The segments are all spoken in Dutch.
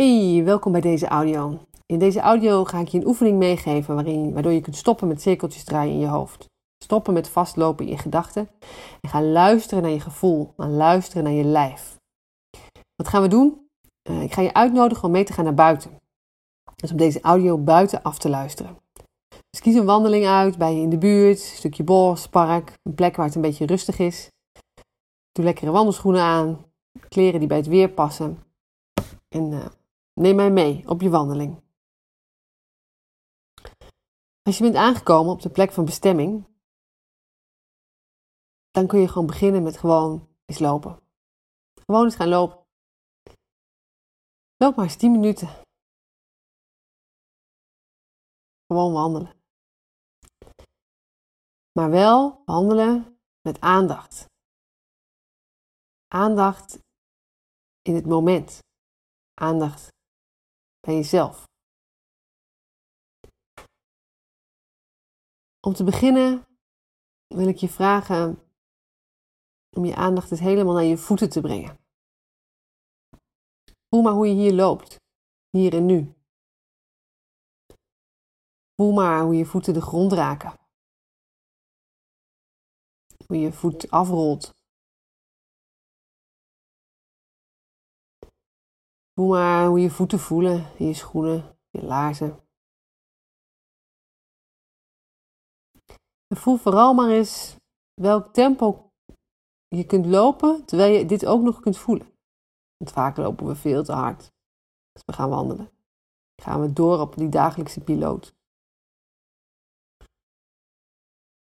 Hey, welkom bij deze audio. In deze audio ga ik je een oefening meegeven waarin, waardoor je kunt stoppen met cirkeltjes draaien in je hoofd. Stoppen met vastlopen in je gedachten en ga luisteren naar je gevoel, gaan luisteren naar je lijf. Wat gaan we doen? Uh, ik ga je uitnodigen om mee te gaan naar buiten. Dus om deze audio buiten af te luisteren. Dus kies een wandeling uit bij je in de buurt, een stukje bos, park, een plek waar het een beetje rustig is. Doe lekkere wandelschoenen aan, kleren die bij het weer passen. En uh, neem mij mee op je wandeling. Als je bent aangekomen op de plek van bestemming, dan kun je gewoon beginnen met gewoon eens lopen. Gewoon eens gaan lopen. Loop maar eens 10 minuten. Gewoon wandelen. Maar wel wandelen met aandacht. Aandacht in het moment. Aandacht bij jezelf. Om te beginnen wil ik je vragen om je aandacht eens helemaal naar je voeten te brengen. Voel maar hoe je hier loopt, hier en nu. Voel maar hoe je voeten de grond raken. Hoe je voet afrolt. Voel maar hoe je voeten voelen in je schoenen, je laarzen. En voel vooral maar eens welk tempo je kunt lopen terwijl je dit ook nog kunt voelen. Want vaak lopen we veel te hard. Dus we gaan wandelen. Gaan we door op die dagelijkse piloot.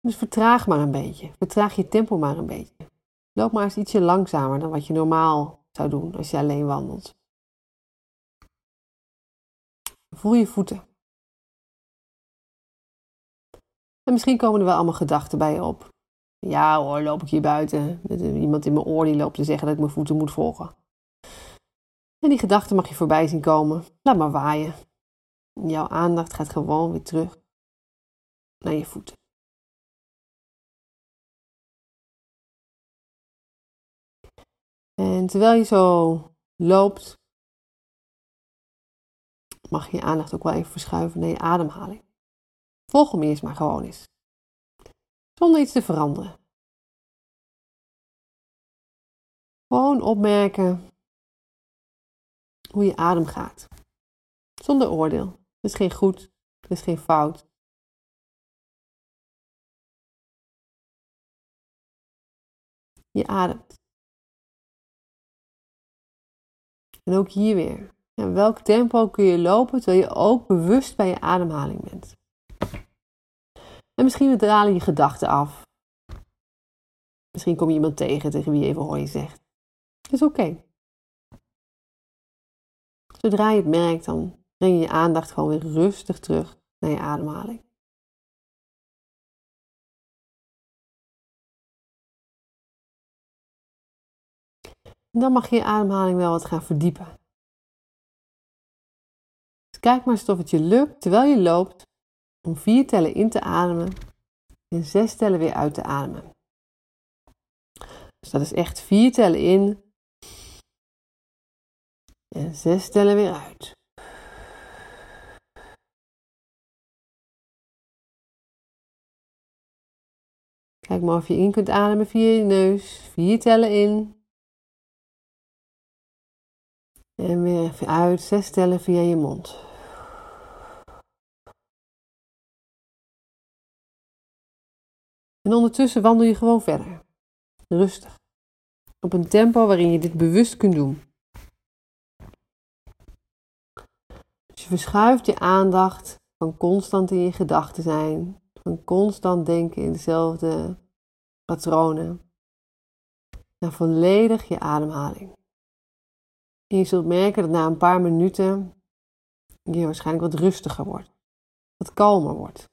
Dus vertraag maar een beetje. Vertraag je tempo maar een beetje. Loop maar eens ietsje langzamer dan wat je normaal zou doen als je alleen wandelt. Voel je voeten. En misschien komen er wel allemaal gedachten bij je op. Ja hoor, loop ik hier buiten met iemand in mijn oor die loopt te zeggen dat ik mijn voeten moet volgen. En die gedachten mag je voorbij zien komen. Laat maar waaien. Jouw aandacht gaat gewoon weer terug naar je voeten. En terwijl je zo loopt, mag je je aandacht ook wel even verschuiven naar je ademhaling. Volg hem eerst maar gewoon eens. Zonder iets te veranderen. Gewoon opmerken hoe je adem gaat. Zonder oordeel. Er is geen goed, er is geen fout. Je ademt. En ook hier weer. En welk tempo kun je lopen terwijl je ook bewust bij je ademhaling bent? En misschien dralen je gedachten af. Misschien kom je iemand tegen tegen wie je even hoor je zegt. Dat is oké. Zodra je het merkt, dan breng je je aandacht gewoon weer rustig terug naar je ademhaling. Dan mag je je ademhaling wel wat gaan verdiepen. Kijk maar eens of het je lukt terwijl je loopt om vier tellen in te ademen en zes tellen weer uit te ademen. Dus dat is echt vier tellen in en zes tellen weer uit. Kijk maar of je in kunt ademen via je neus. Vier tellen in. En weer uit. Zes tellen via je mond. En ondertussen wandel je gewoon verder. Rustig. Op een tempo waarin je dit bewust kunt doen. Dus je verschuift je aandacht van constant in je gedachten zijn, van constant denken in dezelfde patronen, naar volledig je ademhaling. En je zult merken dat na een paar minuten je waarschijnlijk wat rustiger wordt, wat kalmer wordt.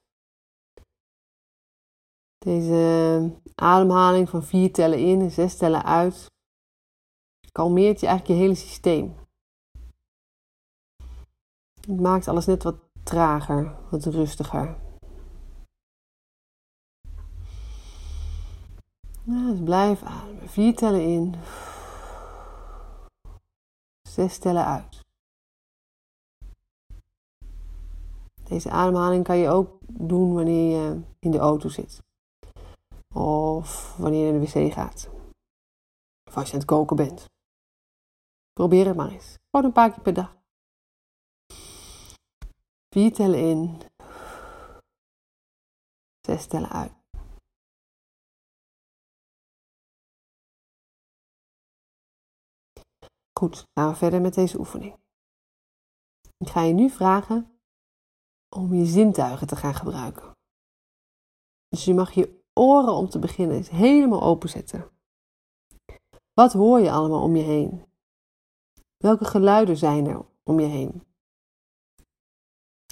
Deze ademhaling van vier tellen in en zes tellen uit kalmeert je eigenlijk je hele systeem. Het maakt alles net wat trager, wat rustiger. dus blijf ademen. Vier tellen in. Zes tellen uit. Deze ademhaling kan je ook doen wanneer je in de auto zit. Of wanneer je naar de wc gaat. Of als je aan het koken bent. Probeer het maar eens. Gewoon een paar keer per dag. Vier tellen in. Zes tellen uit. Goed, gaan we verder met deze oefening. Ik ga je nu vragen om je zintuigen te gaan gebruiken. Dus je mag je oren om te beginnen eens helemaal openzetten. Wat hoor je allemaal om je heen? Welke geluiden zijn er om je heen?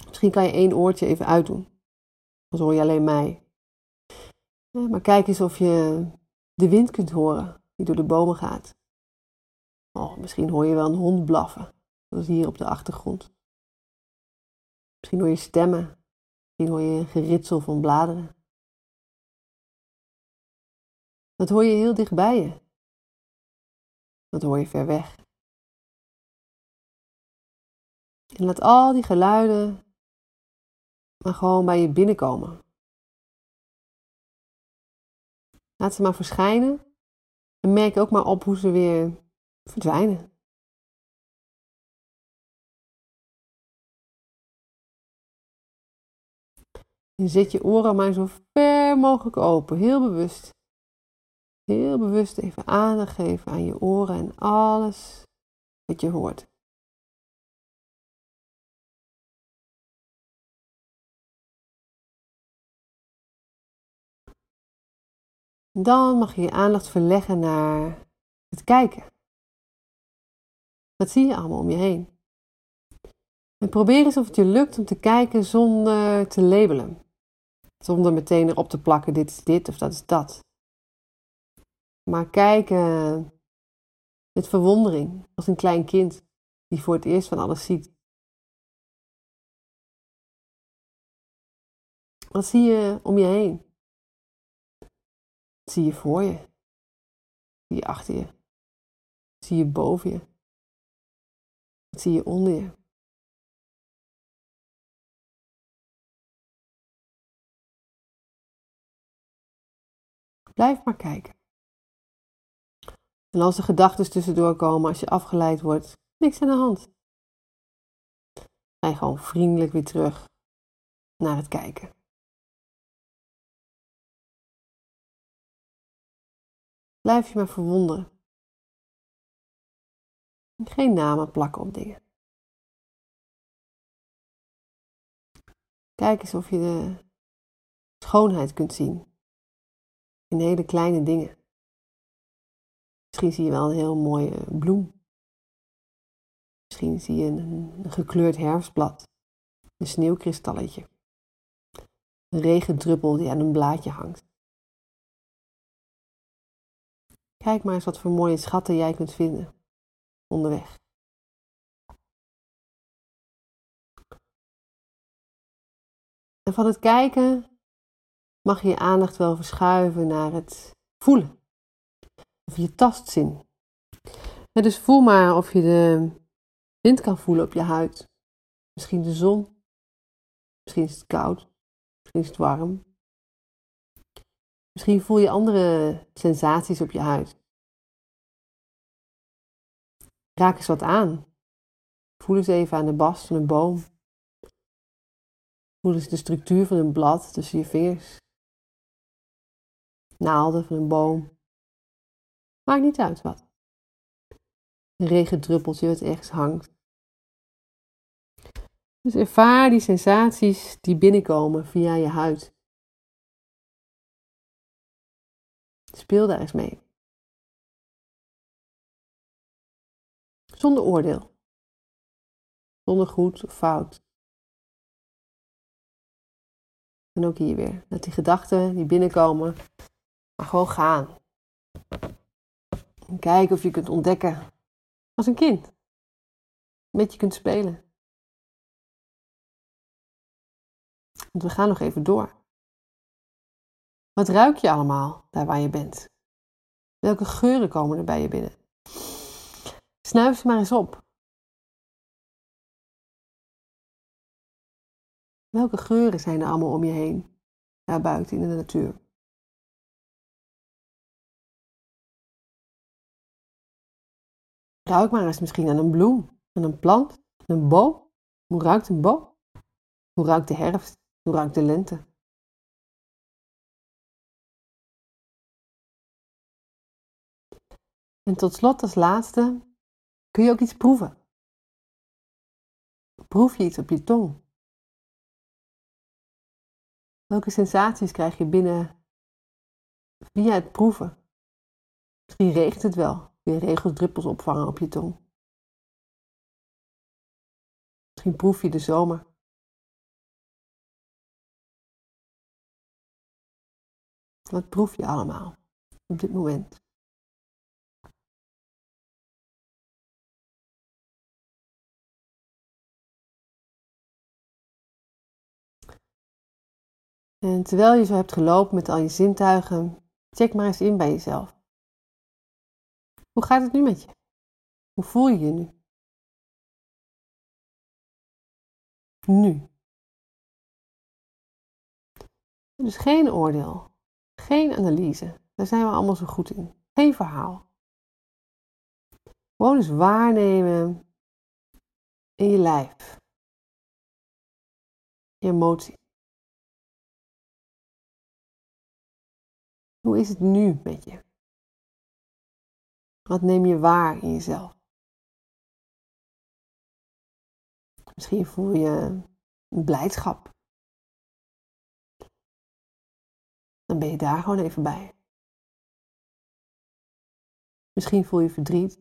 Misschien kan je één oortje even uitdoen. Dan hoor je alleen mij. maar kijk eens of je de wind kunt horen die door de bomen gaat. Oh, misschien hoor je wel een hond blaffen. Dat is hier op de achtergrond. Misschien hoor je stemmen. Misschien hoor je een geritsel van bladeren. Dat hoor je heel dichtbij je. Dat hoor je ver weg. En laat al die geluiden maar gewoon bij je binnenkomen. Laat ze maar verschijnen en merk ook maar op hoe ze weer verdwijnen. En zet je oren maar zo ver mogelijk open, heel bewust. Heel bewust even aandacht geven aan je oren en alles wat je hoort. Dan mag je je aandacht verleggen naar het kijken. Wat zie je allemaal om je heen? En probeer eens of het je lukt om te kijken zonder te labelen. Zonder meteen erop te plakken, dit is dit of dat is dat. Maar kijken met verwondering, als een klein kind die voor het eerst van alles ziet. Wat zie je om je heen? Wat zie je voor je? Zie je achter je? Zie je boven je? Wat zie je onder je? Blijf maar kijken. En als er gedachten tussendoor komen, als je afgeleid wordt, niks aan de hand. Ga gewoon vriendelijk weer terug naar het kijken. Blijf je maar verwonderen. Geen namen plakken op dingen. Kijk eens of je de schoonheid kunt zien in hele kleine dingen. Misschien zie je wel een heel mooie bloem. Misschien zie je een, gekleurd herfstblad, een sneeuwkristalletje, een regendruppel die aan een blaadje hangt. Kijk maar eens wat voor mooie schatten jij kunt vinden onderweg. En van het kijken mag je je aandacht wel verschuiven naar het voelen. Of je tastzin. dus voel maar of je de wind kan voelen op je huid. Misschien de zon. Misschien is het koud. Misschien is het warm. Misschien voel je andere sensaties op je huid. Raak eens wat aan. Voel eens even aan de bast van een boom. Voel eens de structuur van een blad tussen je vingers. Naalden van een boom. Maakt niet uit wat. Een regendruppeltje wat ergens hangt. Dus ervaar die sensaties die binnenkomen via je huid. Speel daar eens mee. Zonder oordeel. Zonder goed of fout. En ook hier weer. Laat die gedachten die binnenkomen, maar gewoon gaan. En kijk of je kunt ontdekken als een kind. Met je kunt spelen. Want we gaan nog even door. Wat ruik je allemaal daar waar je bent? Welke geuren komen er bij je binnen? Snuif ze maar eens op. Welke geuren zijn er allemaal om je heen, daar buiten in de natuur? Ruik maar eens misschien aan een bloem, aan een plant, aan een boom. Hoe ruikt een boom? Hoe ruikt de herfst? Hoe ruikt de lente? En tot slot als laatste kun je ook iets proeven. Proef je iets op je tong? Welke sensaties krijg je binnen via het proeven? Misschien regent het wel. Je regels opvangen op je tong. Misschien proef je de zomer. Wat proef je allemaal op dit moment? En terwijl je zo hebt gelopen met al je zintuigen, check maar eens in bij jezelf. Hoe gaat het nu met je? Hoe voel je je nu? Nu. Dus geen oordeel, geen analyse. Daar zijn we allemaal zo goed in. Geen verhaal. Gewoon eens waarnemen in je lijf. Je emotie. Hoe is het nu met je? Wat neem je waar in jezelf? Misschien voel je een blijdschap. Dan ben je daar gewoon even bij. Misschien voel je verdriet.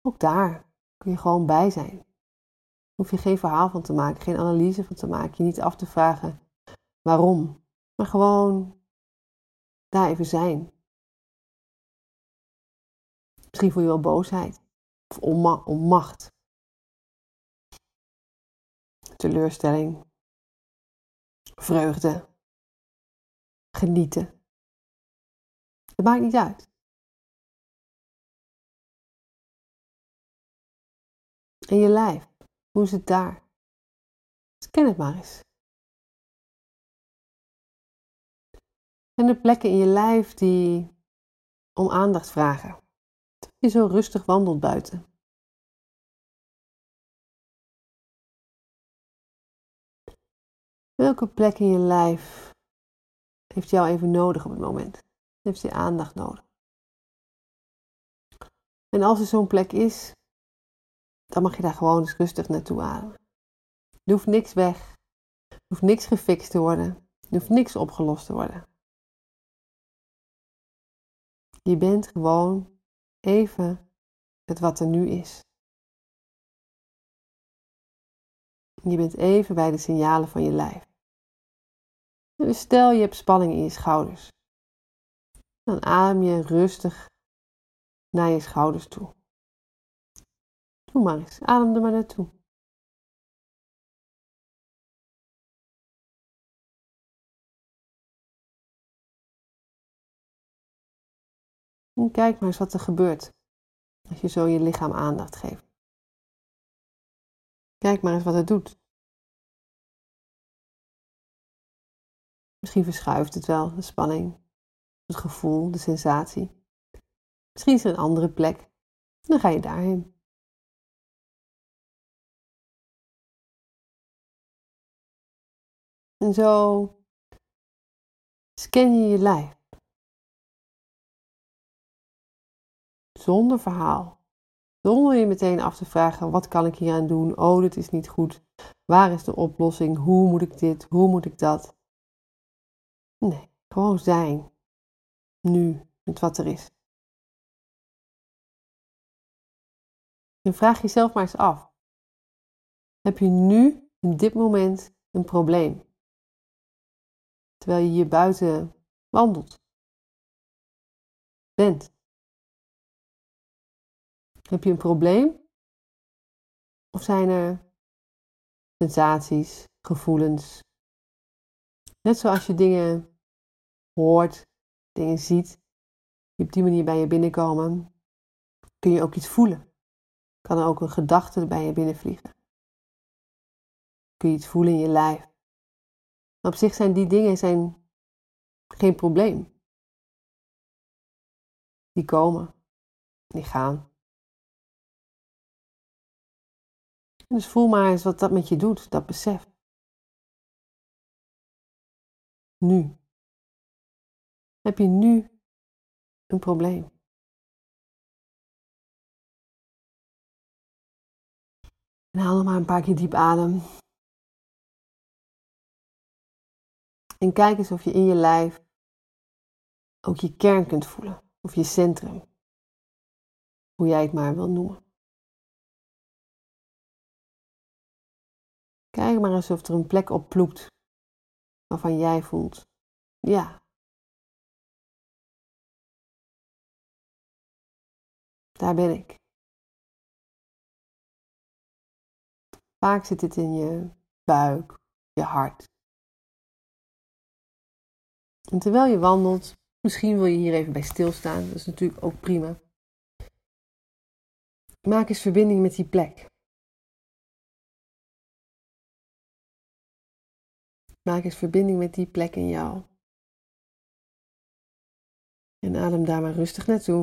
Ook daar kun je gewoon bij zijn. Hoef je geen verhaal van te maken, geen analyse van te maken. Je niet af te vragen waarom. Maar gewoon daar even zijn. Misschien voel je wel boosheid of onmacht. Teleurstelling. Vreugde. Genieten. Het maakt niet uit. En je lijf, hoe is het daar? Scan het maar eens. En de plekken in je lijf die om aandacht vragen je zo rustig wandelt buiten. Welke plek in je lijf heeft jou even nodig op het moment? Heeft je aandacht nodig? En als er zo'n plek is, dan mag je daar gewoon eens rustig naartoe ademen. Er hoeft niks weg. Er hoeft niks gefixt te worden. Er hoeft niks opgelost te worden. Je bent gewoon even het wat er nu is. Je bent even bij de signalen van je lijf. Dus stel je hebt spanning in je schouders. Dan adem je rustig naar je schouders toe. Doe maar eens, adem er maar naartoe. En kijk maar eens wat er gebeurt als je zo je lichaam aandacht geeft. Kijk maar eens wat het doet. Misschien verschuift het wel, de spanning, het gevoel, de sensatie. Misschien is er een andere plek. Dan ga je daarheen. En zo scan je je lijf. Zonder verhaal. Zonder je meteen af te vragen: wat kan ik hier aan doen? Oh, dit is niet goed. Waar is de oplossing? Hoe moet ik dit? Hoe moet ik dat? Nee, gewoon zijn. Nu, met wat er is. En vraag jezelf maar eens af: heb je nu, in dit moment, een probleem? Terwijl je hier buiten wandelt, bent. Heb je een probleem? Of zijn er sensaties, gevoelens? Net zoals je dingen hoort, dingen ziet, die op die manier bij je binnenkomen, kun je ook iets voelen. Kan er ook een gedachte bij je binnenvliegen. Kun je het voelen in je lijf. Op zich zijn die dingen zijn geen probleem. Die komen, die gaan. Dus voel maar eens wat dat met je doet, dat besef. Nu. Heb je nu een probleem? En haal nog maar een paar keer diep adem. En kijk eens of je in je lijf ook je kern kunt voelen. Of je centrum. Hoe jij het maar wil noemen. Kijk maar eens of er een plek op ploept waarvan jij voelt, ja. Daar ben ik. Vaak zit het in je buik, je hart. En terwijl je wandelt, misschien wil je hier even bij stilstaan, dat is natuurlijk ook prima. Maak eens verbinding met die plek. Maak eens verbinding met die plek in jou. En adem daar maar rustig naartoe.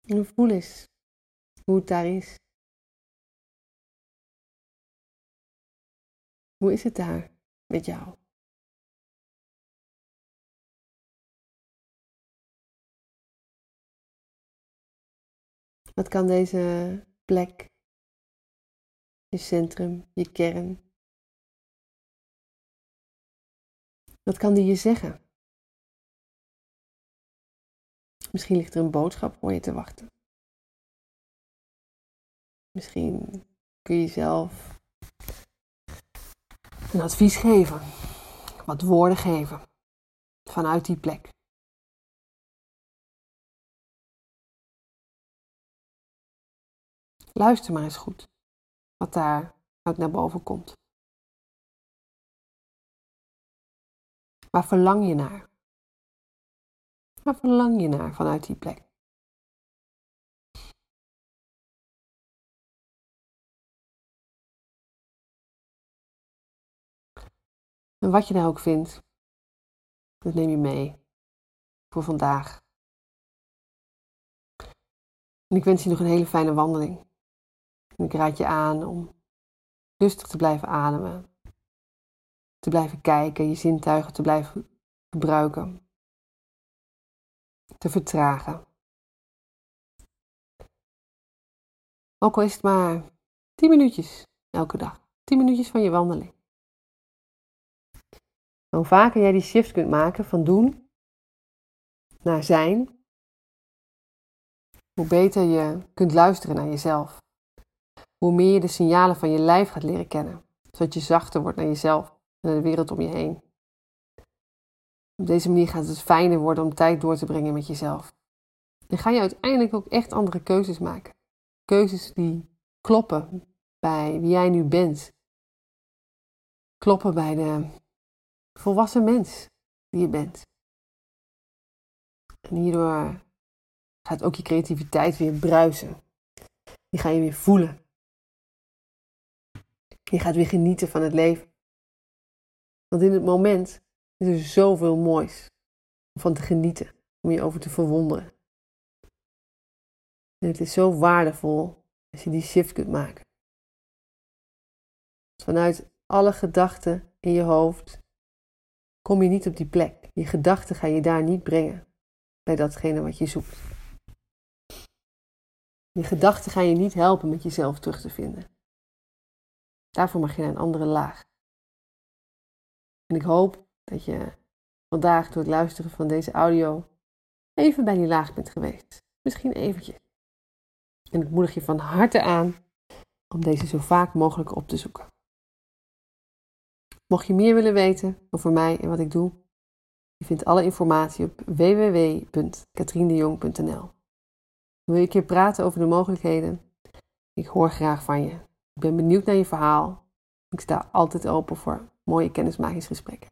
En voel eens hoe het daar is. Hoe is het daar met jou? Wat kan deze plek, je centrum, je kern, wat kan die je zeggen? Misschien ligt er een boodschap voor je te wachten. Misschien kun je zelf een advies geven, wat woorden geven vanuit die plek. Luister maar eens goed wat daar uit naar boven komt. Waar verlang je naar? Waar verlang je naar vanuit die plek? En wat je daar ook vindt, dat neem je mee voor vandaag. En ik wens je nog een hele fijne wandeling. En ik raad je aan om rustig te blijven ademen, te blijven kijken, je zintuigen te blijven gebruiken, te vertragen. Ook al is het maar 10 minuutjes elke dag, 10 minuutjes van je wandeling. Hoe vaker jij die shift kunt maken van doen naar zijn, hoe beter je kunt luisteren naar jezelf hoe meer je de signalen van je lijf gaat leren kennen, zodat je zachter wordt naar jezelf en naar de wereld om je heen. Op deze manier gaat het fijner worden om tijd door te brengen met jezelf. En ga je uiteindelijk ook echt andere keuzes maken. Keuzes die kloppen bij wie jij nu bent. Kloppen bij de volwassen mens die je bent. En hierdoor gaat ook je creativiteit weer bruisen. Die ga je weer voelen. Je gaat weer genieten van het leven. Want in het moment is er zoveel moois om van te genieten, om je over te verwonderen. En het is zo waardevol als je die shift kunt maken. vanuit alle gedachten in je hoofd kom je niet op die plek. Je gedachten ga je daar niet brengen bij datgene wat je zoekt. Je gedachten gaan je niet helpen met jezelf terug te vinden. Daarvoor mag je naar een andere laag. En ik hoop dat je vandaag door het luisteren van deze audio even bij die laag bent geweest. Misschien eventjes. En ik moedig je van harte aan om deze zo vaak mogelijk op te zoeken. Mocht je meer willen weten over mij en wat ik doe, je vindt alle informatie op www.katriendejong.nl. Wil je een keer praten over de mogelijkheden? Ik hoor graag van je. Ik ben benieuwd naar je verhaal. Ik sta altijd open voor mooie kennismakingsgesprekken.